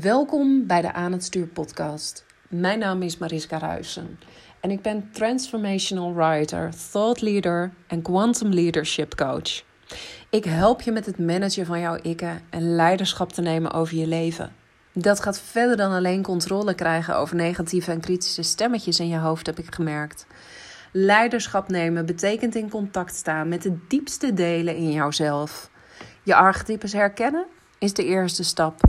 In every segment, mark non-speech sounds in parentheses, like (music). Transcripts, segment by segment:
Welkom bij de Aan het Stuur podcast. Mijn naam is Mariska Ruijsen en ik ben transformational writer, thought leader en quantum leadership coach. Ik help je met het managen van jouw ikken en leiderschap te nemen over je leven. Dat gaat verder dan alleen controle krijgen over negatieve en kritische stemmetjes in je hoofd, heb ik gemerkt. Leiderschap nemen betekent in contact staan met de diepste delen in jouzelf. Je archetypes herkennen is de eerste stap.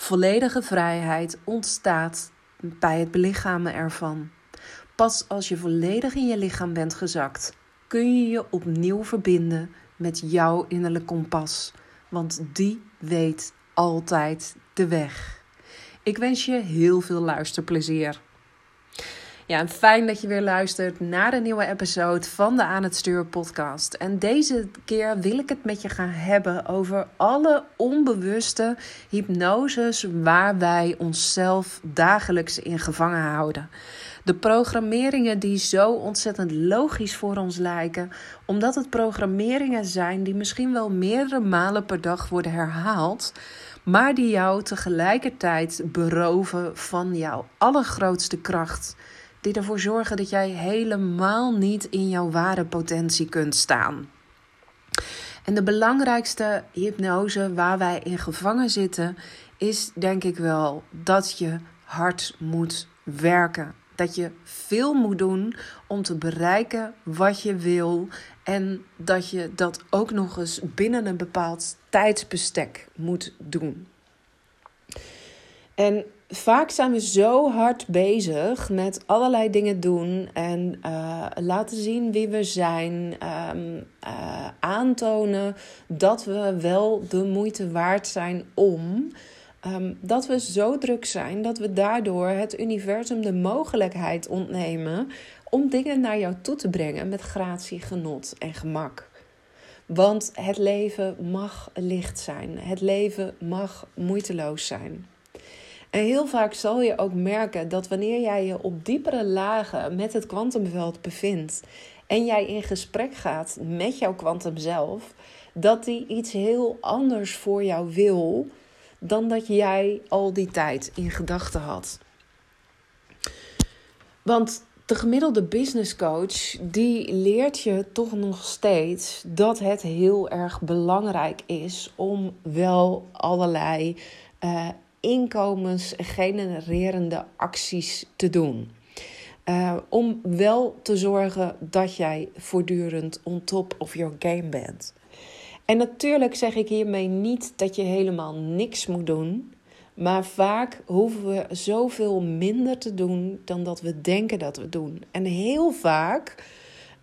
Volledige vrijheid ontstaat bij het belichamen ervan. Pas als je volledig in je lichaam bent gezakt, kun je je opnieuw verbinden met jouw innerlijk kompas, want die weet altijd de weg. Ik wens je heel veel luisterplezier. Ja, fijn dat je weer luistert naar een nieuwe episode van de Aan het Stuur podcast. En deze keer wil ik het met je gaan hebben over alle onbewuste hypnoses waar wij onszelf dagelijks in gevangen houden. De programmeringen die zo ontzettend logisch voor ons lijken, omdat het programmeringen zijn die misschien wel meerdere malen per dag worden herhaald, maar die jou tegelijkertijd beroven van jouw allergrootste kracht die ervoor zorgen dat jij helemaal niet in jouw ware potentie kunt staan. En de belangrijkste hypnose waar wij in gevangen zitten, is denk ik wel dat je hard moet werken. Dat je veel moet doen om te bereiken wat je wil. En dat je dat ook nog eens binnen een bepaald tijdsbestek moet doen. En vaak zijn we zo hard bezig met allerlei dingen doen en uh, laten zien wie we zijn, um, uh, aantonen dat we wel de moeite waard zijn om. Um, dat we zo druk zijn dat we daardoor het universum de mogelijkheid ontnemen om dingen naar jou toe te brengen met gratie, genot en gemak. Want het leven mag licht zijn. Het leven mag moeiteloos zijn. En heel vaak zal je ook merken dat wanneer jij je op diepere lagen met het kwantumveld bevindt en jij in gesprek gaat met jouw kwantum zelf, dat die iets heel anders voor jou wil dan dat jij al die tijd in gedachten had. Want de gemiddelde business coach die leert je toch nog steeds dat het heel erg belangrijk is om wel allerlei uh, inkomensgenererende acties te doen. Uh, om wel te zorgen dat jij voortdurend on top of your game bent. En natuurlijk zeg ik hiermee niet dat je helemaal niks moet doen. Maar vaak hoeven we zoveel minder te doen dan dat we denken dat we doen. En heel vaak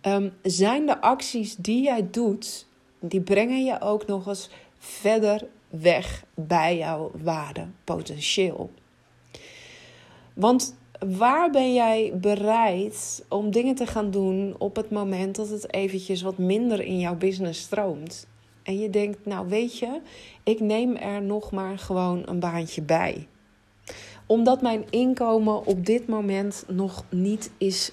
um, zijn de acties die jij doet, die brengen je ook nog eens verder weg bij jouw waardepotentieel. Want waar ben jij bereid om dingen te gaan doen op het moment dat het eventjes wat minder in jouw business stroomt? En je denkt, nou weet je, ik neem er nog maar gewoon een baantje bij. Omdat mijn inkomen op dit moment nog niet is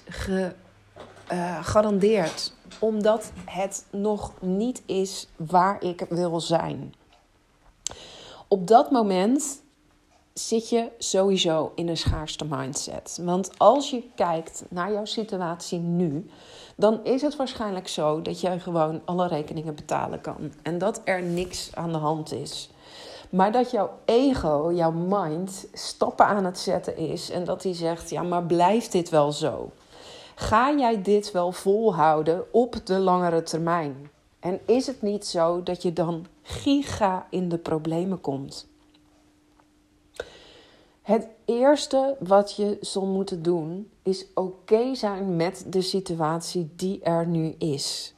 gegarandeerd. Uh, omdat het nog niet is waar ik wil zijn. Op dat moment zit je sowieso in een schaarste mindset. Want als je kijkt naar jouw situatie nu, dan is het waarschijnlijk zo dat jij gewoon alle rekeningen betalen kan en dat er niks aan de hand is. Maar dat jouw ego, jouw mind, stappen aan het zetten is en dat hij zegt: Ja, maar blijft dit wel zo? Ga jij dit wel volhouden op de langere termijn? En is het niet zo dat je dan giga in de problemen komt? Het eerste wat je zal moeten doen is oké zijn met de situatie die er nu is.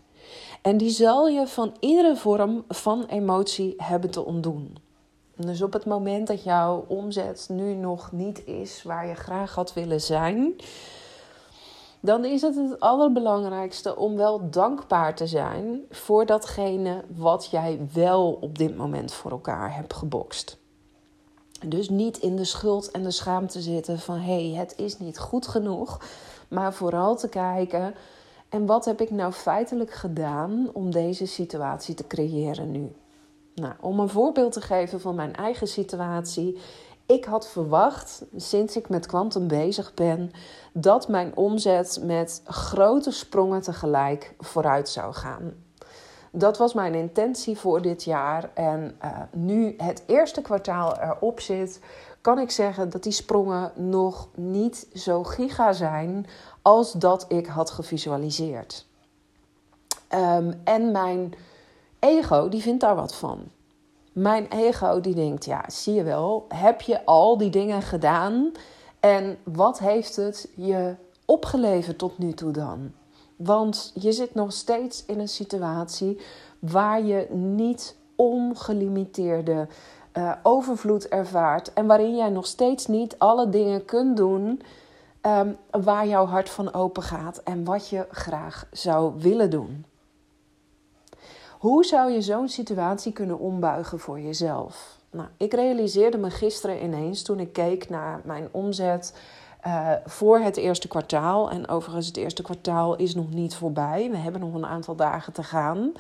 En die zal je van iedere vorm van emotie hebben te ontdoen. Dus op het moment dat jouw omzet nu nog niet is waar je graag had willen zijn, dan is het het allerbelangrijkste om wel dankbaar te zijn voor datgene wat jij wel op dit moment voor elkaar hebt gebokst. Dus niet in de schuld en de schaamte zitten van hé, hey, het is niet goed genoeg, maar vooral te kijken en wat heb ik nou feitelijk gedaan om deze situatie te creëren nu? Nou, om een voorbeeld te geven van mijn eigen situatie. Ik had verwacht, sinds ik met kwantum bezig ben, dat mijn omzet met grote sprongen tegelijk vooruit zou gaan. Dat was mijn intentie voor dit jaar. En uh, nu het eerste kwartaal erop zit, kan ik zeggen dat die sprongen nog niet zo giga zijn als dat ik had gevisualiseerd. Um, en mijn ego, die vindt daar wat van. Mijn ego, die denkt, ja, zie je wel, heb je al die dingen gedaan en wat heeft het je opgeleverd tot nu toe dan? Want je zit nog steeds in een situatie waar je niet ongelimiteerde uh, overvloed ervaart en waarin jij nog steeds niet alle dingen kunt doen um, waar jouw hart van open gaat en wat je graag zou willen doen. Hoe zou je zo'n situatie kunnen ombuigen voor jezelf? Nou, ik realiseerde me gisteren ineens toen ik keek naar mijn omzet uh, voor het eerste kwartaal. En overigens, het eerste kwartaal is nog niet voorbij. We hebben nog een aantal dagen te gaan.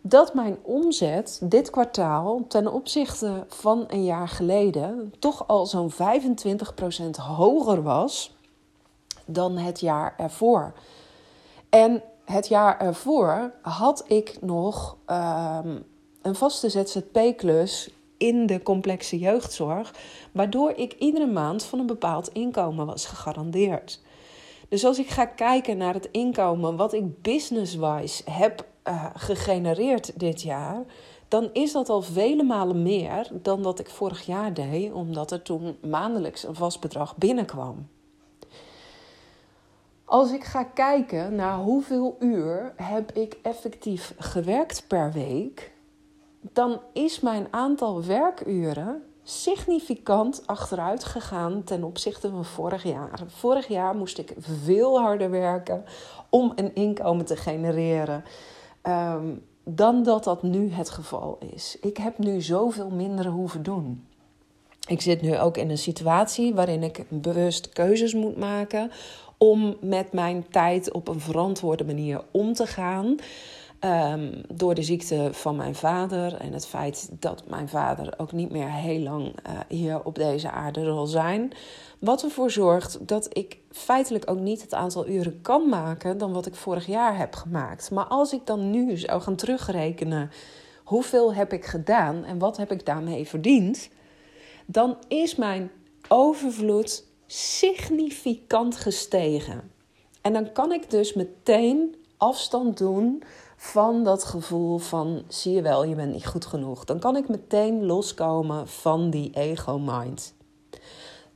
Dat mijn omzet dit kwartaal ten opzichte van een jaar geleden toch al zo'n 25% hoger was dan het jaar ervoor. En het jaar ervoor had ik nog um, een vaste ZZP-klus in de complexe jeugdzorg, waardoor ik iedere maand van een bepaald inkomen was gegarandeerd. Dus als ik ga kijken naar het inkomen wat ik business-wise heb uh, gegenereerd dit jaar, dan is dat al vele malen meer dan dat ik vorig jaar deed, omdat er toen maandelijks een vast bedrag binnenkwam. Als ik ga kijken naar hoeveel uur heb ik effectief gewerkt per week, dan is mijn aantal werkuren significant achteruit gegaan ten opzichte van vorig jaar. Vorig jaar moest ik veel harder werken om een inkomen te genereren. Um, dan dat dat nu het geval is. Ik heb nu zoveel minder hoeven doen. Ik zit nu ook in een situatie waarin ik bewust keuzes moet maken om met mijn tijd op een verantwoorde manier om te gaan. Um, door de ziekte van mijn vader en het feit dat mijn vader ook niet meer heel lang uh, hier op deze aarde zal zijn. Wat ervoor zorgt dat ik feitelijk ook niet het aantal uren kan maken dan wat ik vorig jaar heb gemaakt. Maar als ik dan nu zou gaan terugrekenen hoeveel heb ik gedaan en wat heb ik daarmee verdiend, dan is mijn overvloed significant gestegen. En dan kan ik dus meteen afstand doen van dat gevoel van zie je wel, je bent niet goed genoeg. Dan kan ik meteen loskomen van die ego-mind.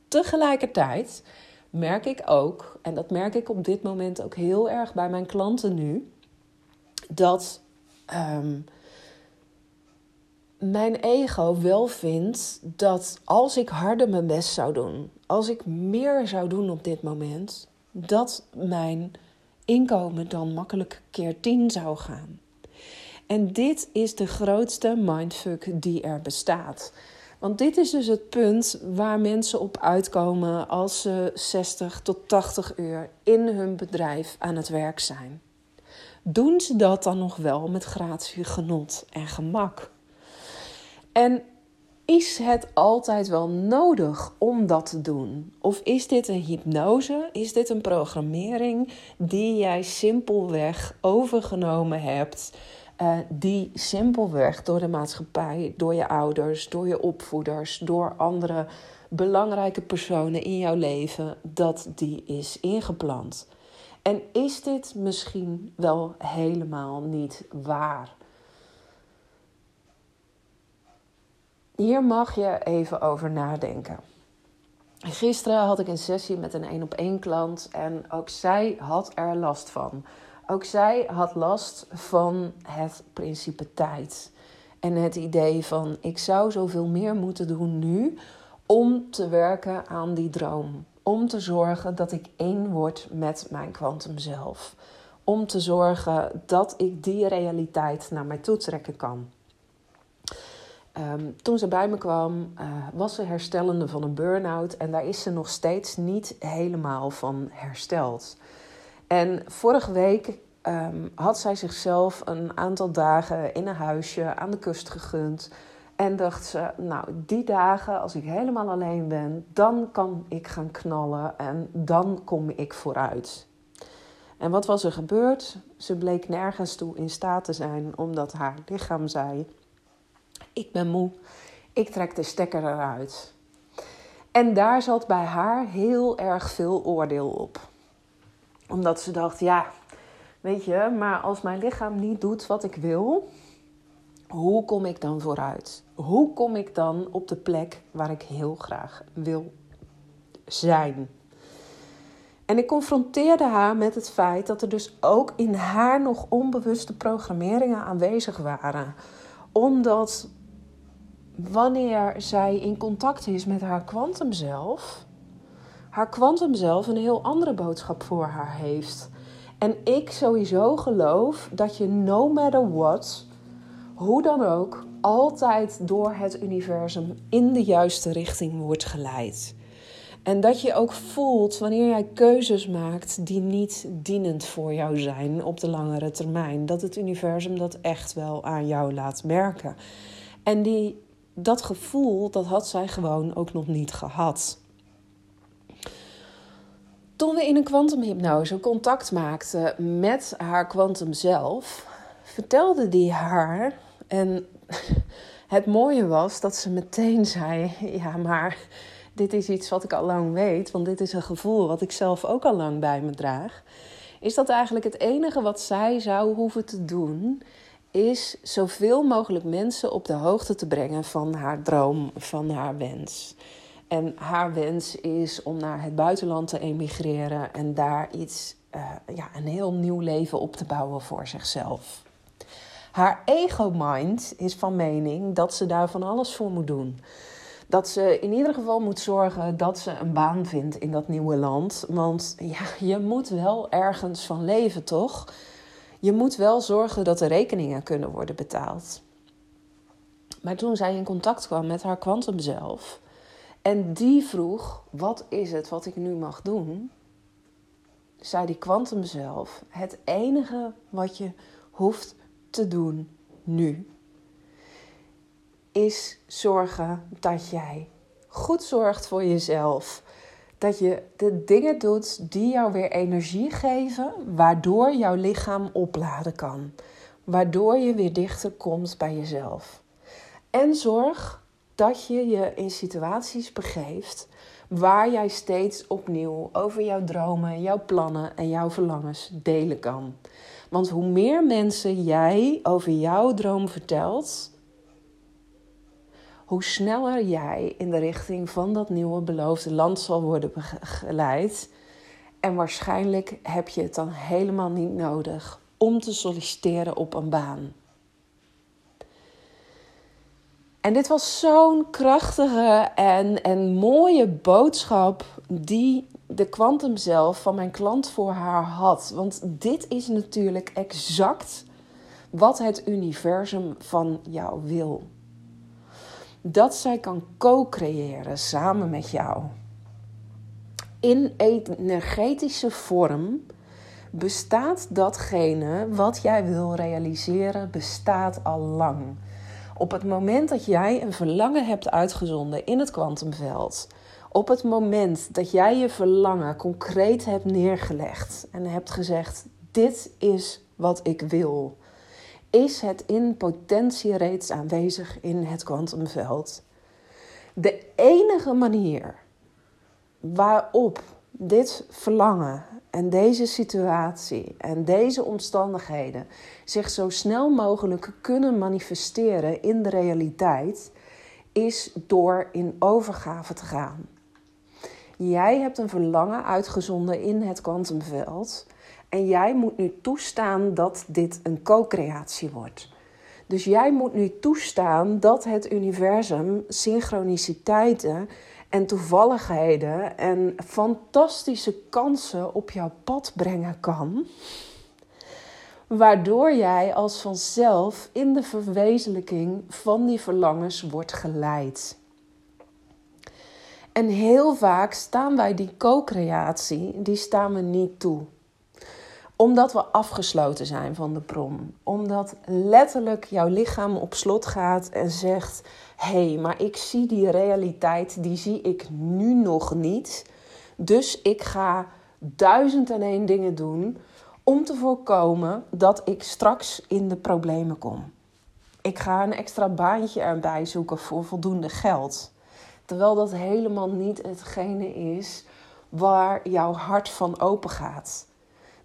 Tegelijkertijd merk ik ook, en dat merk ik op dit moment ook heel erg bij mijn klanten nu, dat um, mijn ego wel vindt dat als ik harder mijn best zou doen, als ik meer zou doen op dit moment, dat mijn inkomen dan makkelijk keer 10 zou gaan. En dit is de grootste mindfuck die er bestaat. Want dit is dus het punt waar mensen op uitkomen als ze 60 tot 80 uur in hun bedrijf aan het werk zijn. Doen ze dat dan nog wel met gratie, genot en gemak? En is het altijd wel nodig om dat te doen? Of is dit een hypnose? Is dit een programmering die jij simpelweg overgenomen hebt? Uh, die simpelweg door de maatschappij, door je ouders, door je opvoeders, door andere belangrijke personen in jouw leven, dat die is ingeplant. En is dit misschien wel helemaal niet waar? Hier mag je even over nadenken. Gisteren had ik een sessie met een één op één klant en ook zij had er last van. Ook zij had last van het principe tijd. En het idee van ik zou zoveel meer moeten doen nu om te werken aan die droom. Om te zorgen dat ik één word met mijn kwantum zelf. Om te zorgen dat ik die realiteit naar mij toe trekken kan. Um, toen ze bij me kwam, uh, was ze herstellende van een burn-out en daar is ze nog steeds niet helemaal van hersteld. En vorige week um, had zij zichzelf een aantal dagen in een huisje aan de kust gegund. En dacht ze, nou, die dagen, als ik helemaal alleen ben, dan kan ik gaan knallen en dan kom ik vooruit. En wat was er gebeurd? Ze bleek nergens toe in staat te zijn, omdat haar lichaam zei: Ik ben moe, ik trek de stekker eruit. En daar zat bij haar heel erg veel oordeel op. Omdat ze dacht: Ja, weet je, maar als mijn lichaam niet doet wat ik wil, hoe kom ik dan vooruit? Hoe kom ik dan op de plek waar ik heel graag wil zijn? En ik confronteerde haar met het feit dat er dus ook in haar nog onbewuste programmeringen aanwezig waren. Omdat wanneer zij in contact is met haar kwantumzelf, haar kwantumzelf een heel andere boodschap voor haar heeft. En ik sowieso geloof dat je no matter what, hoe dan ook, altijd door het universum in de juiste richting wordt geleid. En dat je ook voelt wanneer jij keuzes maakt die niet dienend voor jou zijn op de langere termijn. Dat het universum dat echt wel aan jou laat merken. En die, dat gevoel, dat had zij gewoon ook nog niet gehad. Toen we in een kwantumhypnose contact maakten met haar kwantum zelf, vertelde die haar. En (laughs) het mooie was dat ze meteen zei: Ja, maar dit is iets wat ik al lang weet, want dit is een gevoel wat ik zelf ook al lang bij me draag. Is dat eigenlijk het enige wat zij zou hoeven te doen, is zoveel mogelijk mensen op de hoogte te brengen van haar droom, van haar wens. En haar wens is om naar het buitenland te emigreren en daar iets, uh, ja, een heel nieuw leven op te bouwen voor zichzelf. Haar ego-mind is van mening dat ze daar van alles voor moet doen dat ze in ieder geval moet zorgen dat ze een baan vindt in dat nieuwe land. Want ja, je moet wel ergens van leven, toch? Je moet wel zorgen dat de rekeningen kunnen worden betaald. Maar toen zij in contact kwam met haar kwantum zelf en die vroeg: wat is het wat ik nu mag doen? Zei die kwantum zelf: het enige wat je hoeft te doen nu is zorgen dat jij goed zorgt voor jezelf. Dat je de dingen doet die jou weer energie geven, waardoor jouw lichaam opladen kan. Waardoor je weer dichter komt bij jezelf. En zorg dat je je in situaties begeeft waar jij steeds opnieuw over jouw dromen, jouw plannen en jouw verlangens delen kan. Want hoe meer mensen jij over jouw droom vertelt, hoe sneller jij in de richting van dat nieuwe beloofde land zal worden geleid. En waarschijnlijk heb je het dan helemaal niet nodig om te solliciteren op een baan. En dit was zo'n krachtige en, en mooie boodschap die de kwantum zelf van mijn klant voor haar had. Want dit is natuurlijk exact wat het universum van jou wil dat zij kan co-creëren samen met jou. In energetische vorm bestaat datgene wat jij wil realiseren, bestaat al lang. Op het moment dat jij een verlangen hebt uitgezonden in het kwantumveld, op het moment dat jij je verlangen concreet hebt neergelegd en hebt gezegd: Dit is wat ik wil is het in potentie reeds aanwezig in het kwantumveld. De enige manier waarop dit verlangen en deze situatie en deze omstandigheden zich zo snel mogelijk kunnen manifesteren in de realiteit, is door in overgave te gaan. Jij hebt een verlangen uitgezonden in het kwantumveld en jij moet nu toestaan dat dit een co-creatie wordt. Dus jij moet nu toestaan dat het universum synchroniciteiten en toevalligheden en fantastische kansen op jouw pad brengen kan. Waardoor jij als vanzelf in de verwezenlijking van die verlangens wordt geleid. En heel vaak staan wij die co-creatie, die staan we niet toe Omdat we afgesloten zijn van de bron. Omdat letterlijk jouw lichaam op slot gaat en zegt: hé, hey, maar ik zie die realiteit, die zie ik nu nog niet. Dus ik ga duizend en één dingen doen om te voorkomen dat ik straks in de problemen kom. Ik ga een extra baantje erbij zoeken voor voldoende geld. Terwijl dat helemaal niet hetgene is waar jouw hart van open gaat.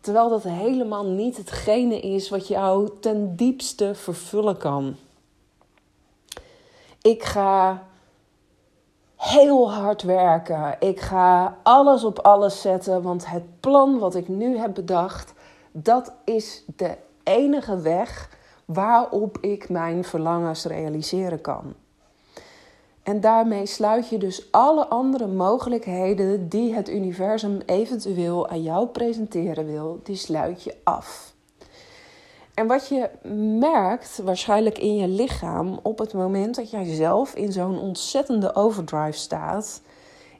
Terwijl dat helemaal niet hetgene is wat jou ten diepste vervullen kan. Ik ga heel hard werken. Ik ga alles op alles zetten, want het plan wat ik nu heb bedacht, dat is de enige weg waarop ik mijn verlangens realiseren kan. En daarmee sluit je dus alle andere mogelijkheden die het universum eventueel aan jou presenteren wil, die sluit je af. En wat je merkt waarschijnlijk in je lichaam op het moment dat jij zelf in zo'n ontzettende overdrive staat,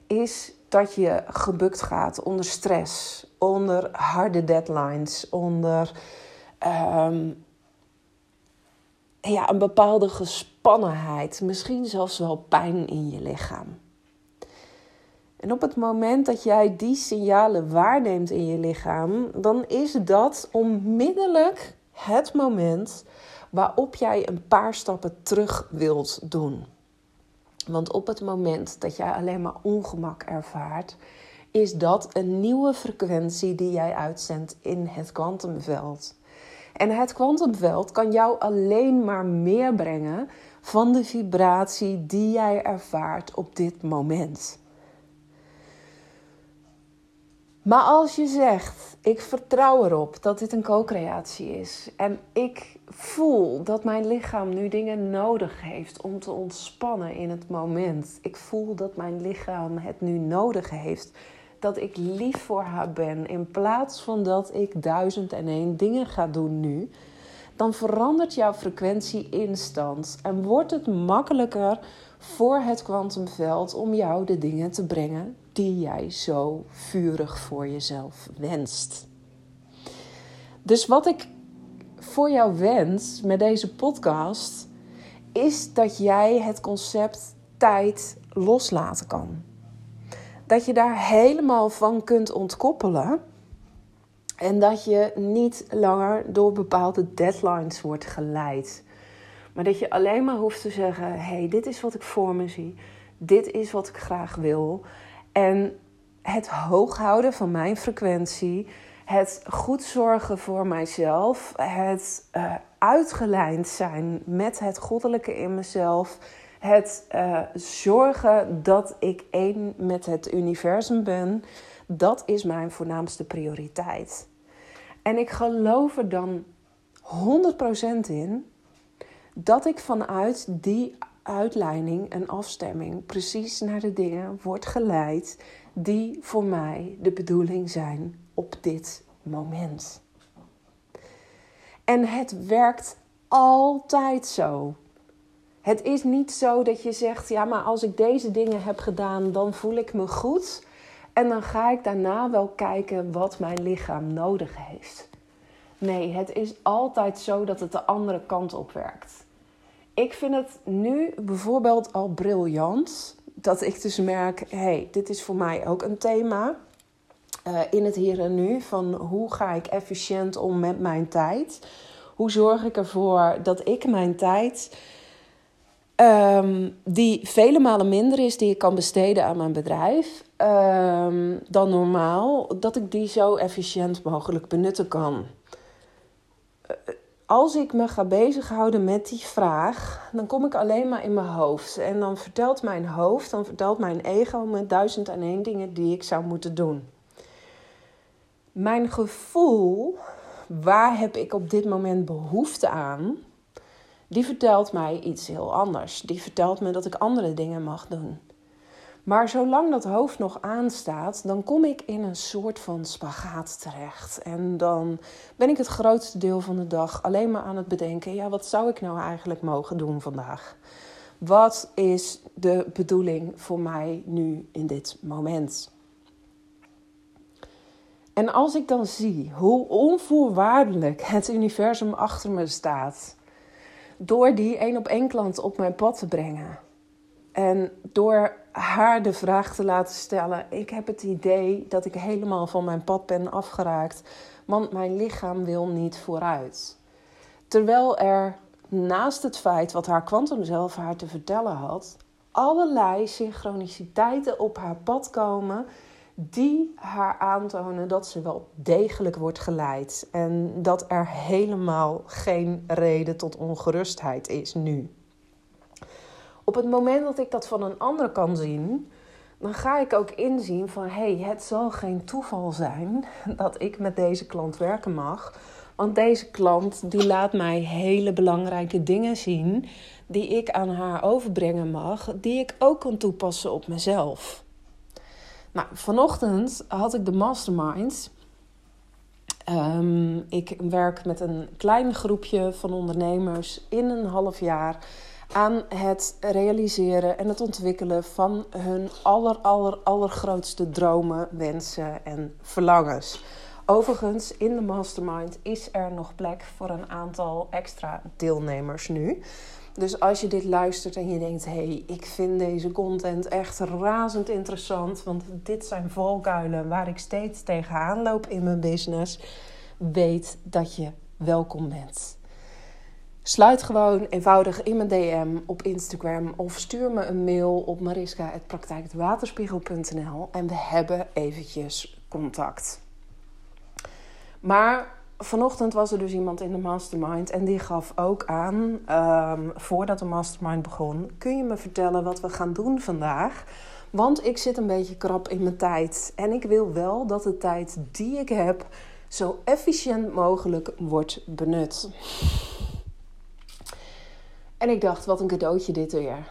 is dat je gebukt gaat onder stress, onder harde deadlines, onder ehm, ja, een bepaalde gespannenheid, misschien zelfs wel pijn in je lichaam. En op het moment dat jij die signalen waarneemt in je lichaam, dan is dat onmiddellijk het moment waarop jij een paar stappen terug wilt doen. Want op het moment dat jij alleen maar ongemak ervaart, is dat een nieuwe frequentie die jij uitzendt in het kwantumveld. En het kwantumveld kan jou alleen maar meer brengen van de vibratie die jij ervaart op dit moment. Maar als je zegt, ik vertrouw erop dat dit een co-creatie is en ik voel dat mijn lichaam nu dingen nodig heeft om te ontspannen in het moment. Ik voel dat mijn lichaam het nu nodig heeft dat ik lief voor haar ben in plaats van dat ik duizend en één dingen ga doen nu, dan verandert jouw frequentie instant en wordt het makkelijker voor het kwantumveld om jou de dingen te brengen die jij zo vurig voor jezelf wenst. Dus wat ik voor jou wens met deze podcast is dat jij het concept tijd loslaten kan dat je daar helemaal van kunt ontkoppelen. En dat je niet langer door bepaalde deadlines wordt geleid. Maar dat je alleen maar hoeft te zeggen: hé, hey, dit is wat ik voor me zie. Dit is wat ik graag wil. En het hoog houden van mijn frequentie. Het goed zorgen voor mijzelf. Het uh, uitgelijnd zijn met het goddelijke in mezelf het uh, zorgen dat ik één met het universum ben, dat is mijn voornaamste prioriteit. En ik geloof er dan 100% in dat ik vanuit die uitleiding en afstemming precies naar de dingen wordt geleid die voor mij de bedoeling zijn op dit moment. En het werkt altijd zo. Het is niet zo dat je zegt: ja, maar als ik deze dingen heb gedaan, dan voel ik me goed. En dan ga ik daarna wel kijken wat mijn lichaam nodig heeft. Nee, het is altijd zo dat het de andere kant op werkt. Ik vind het nu bijvoorbeeld al briljant dat ik dus merk: hé, hey, dit is voor mij ook een thema. Uh, in het hier en nu van hoe ga ik efficiënt om met mijn tijd? Hoe zorg ik ervoor dat ik mijn tijd Um, die vele malen minder is die ik kan besteden aan mijn bedrijf um, dan normaal, dat ik die zo efficiënt mogelijk benutten kan. Eh, als ik me ga bezighouden met die vraag, dan kom ik alleen maar in mijn hoofd. En dan vertelt mijn hoofd, dan vertelt mijn ego me duizend en één dingen die ik zou moeten doen. Mijn gevoel, waar heb ik op dit moment behoefte aan? die vertelt mij iets heel anders. Die vertelt me dat ik andere dingen mag doen. Maar zolang dat hoofd nog aanstaat, dan kom ik in een soort van spagaat terecht. En dan ben ik het grootste deel van de dag alleen maar aan het bedenken: ja, wat zou ik nou eigenlijk mogen doen vandaag? Wat is de bedoeling voor mij nu in dit moment? En als ik dan zie hoe onvoorwaardelijk het universum achter me staat, door die één op één klant op mijn pad te brengen en door haar de vraag te laten stellen: Ik heb het idee dat ik helemaal van mijn pad ben afgeraakt, want mijn lichaam wil niet vooruit. Terwijl er naast het feit wat haar kwantum zelf haar te vertellen had, allerlei synchroniciteiten op haar pad komen die haar aantonen dat ze wel degelijk wordt geleid en dat er helemaal geen reden tot ongerustheid is nu. Op het moment dat ik dat van een ander kan zien, dan ga ik ook inzien van hé, hey, het zal geen toeval zijn (laughs) dat ik met deze klant werken mag. Want deze klant die laat mij hele belangrijke dingen zien die ik aan haar overbrengen mag, die ik ook kan toepassen op mezelf. Nou, vanochtend had ik de mastermind. Um, ik werk met een klein groepje van ondernemers in een half jaar aan het realiseren en het ontwikkelen van hun aller, aller, allergrootste dromen, wensen en verlangens. Overigens, in de mastermind is er nog plek voor een aantal extra deelnemers nu. Dus als je dit luistert en je denkt: hé, hey, ik vind deze content echt razend interessant, want dit zijn valkuilen waar ik steeds tegenaan loop in mijn business, weet dat je welkom bent. Sluit gewoon eenvoudig in mijn DM op Instagram of stuur me een mail op mariska.praktijkwaterspiegel.nl en we hebben eventjes contact. Maar vanochtend was er dus iemand in de mastermind en die gaf ook aan, um, voordat de mastermind begon, kun je me vertellen wat we gaan doen vandaag? Want ik zit een beetje krap in mijn tijd en ik wil wel dat de tijd die ik heb zo efficiënt mogelijk wordt benut. En ik dacht, wat een cadeautje dit weer.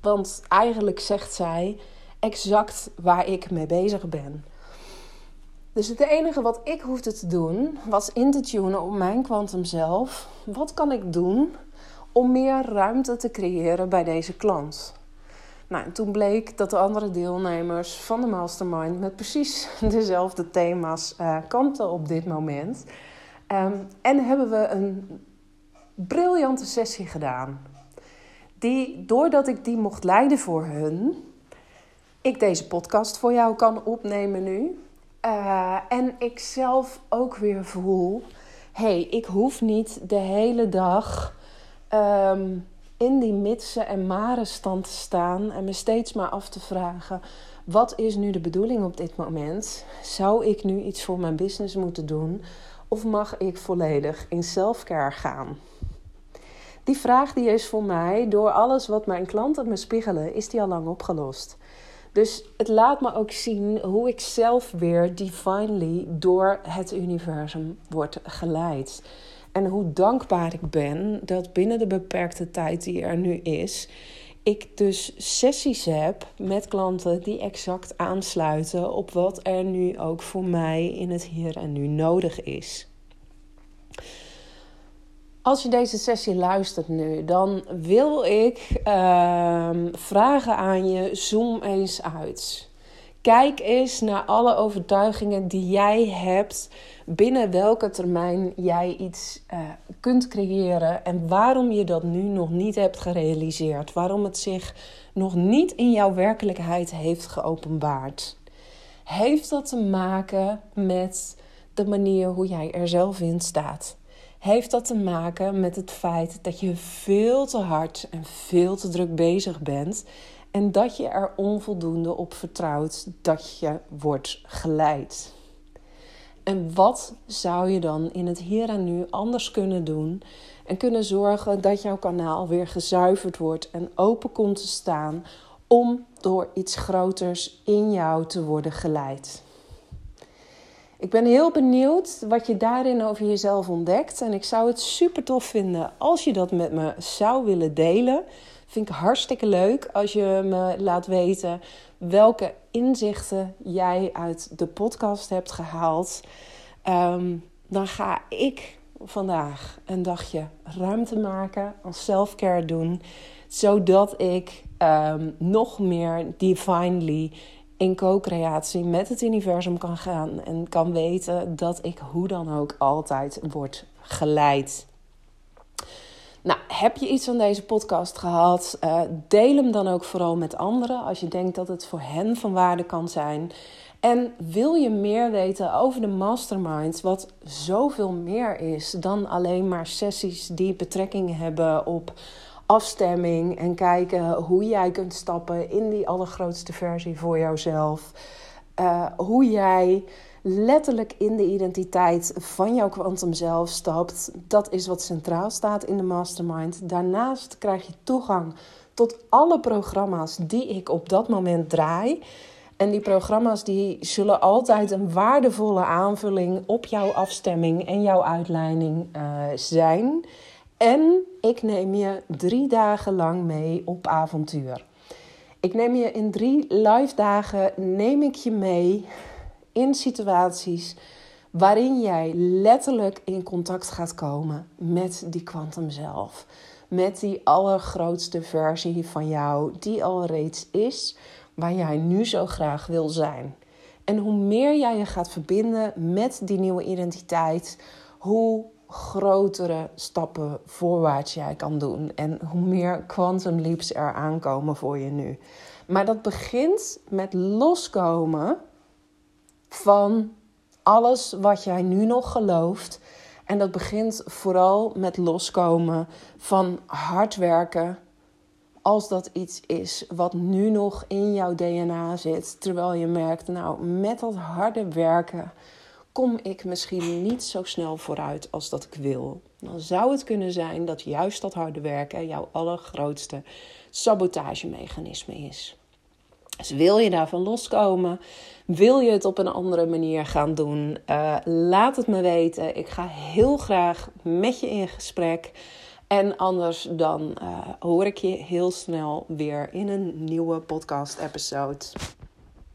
Want eigenlijk zegt zij exact waar ik mee bezig ben. Dus het enige wat ik hoefde te doen was in te tunen op mijn kwantum zelf. Wat kan ik doen om meer ruimte te creëren bij deze klant? Nou, en toen bleek dat de andere deelnemers van de mastermind met precies (laughs) dezelfde thema's uh, kanten op dit moment. Um, en hebben we een briljante sessie gedaan. Die, doordat ik die mocht leiden voor hun, ik deze podcast voor jou kan opnemen nu. Uh, en ik zelf ook weer voel: hey, ik hoef niet de hele dag um, in die mitsen en maren stand te staan en me steeds maar af te vragen: wat is nu de bedoeling op dit moment? Zou ik nu iets voor mijn business moeten doen? Of mag ik volledig in selfcare gaan? Die vraag die is voor mij, door alles wat mijn klanten me spiegelen, is die al lang opgelost. Dus het laat me ook zien hoe ik zelf weer divinely door het universum word geleid. En hoe dankbaar ik ben dat binnen de beperkte tijd die er nu is, ik dus sessies heb met klanten die exact aansluiten op wat er nu ook voor mij in het hier en nu nodig is. Als je deze sessie luistert nu, dan wil ik uh, vragen aan je: zoom eens uit. Kijk eens naar alle overtuigingen die jij hebt, binnen welke termijn jij iets uh, kunt creëren en waarom je dat nu nog niet hebt gerealiseerd. Waarom het zich nog niet in jouw werkelijkheid heeft geopenbaard. Heeft dat te maken met de manier hoe jij er zelf in staat? Heeft dat te maken met het feit dat je veel te hard en veel te druk bezig bent en dat je er onvoldoende op vertrouwt dat je wordt geleid. En wat zou je dan in het hier en nu anders kunnen doen en kunnen zorgen dat jouw kanaal weer gezuiverd wordt en open komt te staan om door iets groters in jou te worden geleid? Ik ben heel benieuwd wat je daarin over jezelf ontdekt. En ik zou het super tof vinden als je dat met me zou willen delen. Vind ik hartstikke leuk als je me laat weten welke inzichten jij uit de podcast hebt gehaald. Um, dan ga ik vandaag een dagje ruimte maken, als self-care doen, zodat ik um, nog meer divinely in co-creatie met het universum kan gaan en kan weten dat ik hoe dan ook altijd word geleid. Nou, heb je iets van deze podcast gehad? Uh, deel hem dan ook vooral met anderen als je denkt dat het voor hen van waarde kan zijn. En wil je meer weten over de masterminds, wat zoveel meer is dan alleen maar sessies die betrekking hebben op afstemming en kijken hoe jij kunt stappen in die allergrootste versie voor jouzelf. Uh, hoe jij letterlijk in de identiteit van jouw kwantum zelf stapt. Dat is wat centraal staat in de mastermind. Daarnaast krijg je toegang tot alle programma's die ik op dat moment draai. En die programma's die zullen altijd een waardevolle aanvulling op jouw afstemming en jouw uitleiding uh, zijn. En ik neem je drie dagen lang mee op avontuur. Ik neem je in drie live dagen neem ik je mee in situaties waarin jij letterlijk in contact gaat komen met die kwantum zelf. Met die allergrootste versie van jou die al reeds is waar jij nu zo graag wil zijn. En hoe meer jij je gaat verbinden met die nieuwe identiteit, hoe grotere stappen voorwaarts jij kan doen. En hoe meer quantum leaps er aankomen voor je nu. Maar dat begint met loskomen van alles wat jij nu nog gelooft. En dat begint vooral met loskomen van hard werken. Als dat iets is wat nu nog in jouw DNA zit. Terwijl je merkt, nou, met dat harde werken kom ik misschien niet zo snel vooruit als dat ik wil. Dan zou het kunnen zijn dat juist dat harde werken jouw allergrootste sabotagemechanisme is. Dus wil je daarvan loskomen? Wil je het op een andere manier gaan doen? Uh, laat het me weten. Ik ga heel graag met je in gesprek. En anders dan uh, hoor ik je heel snel weer in een nieuwe podcast-episode.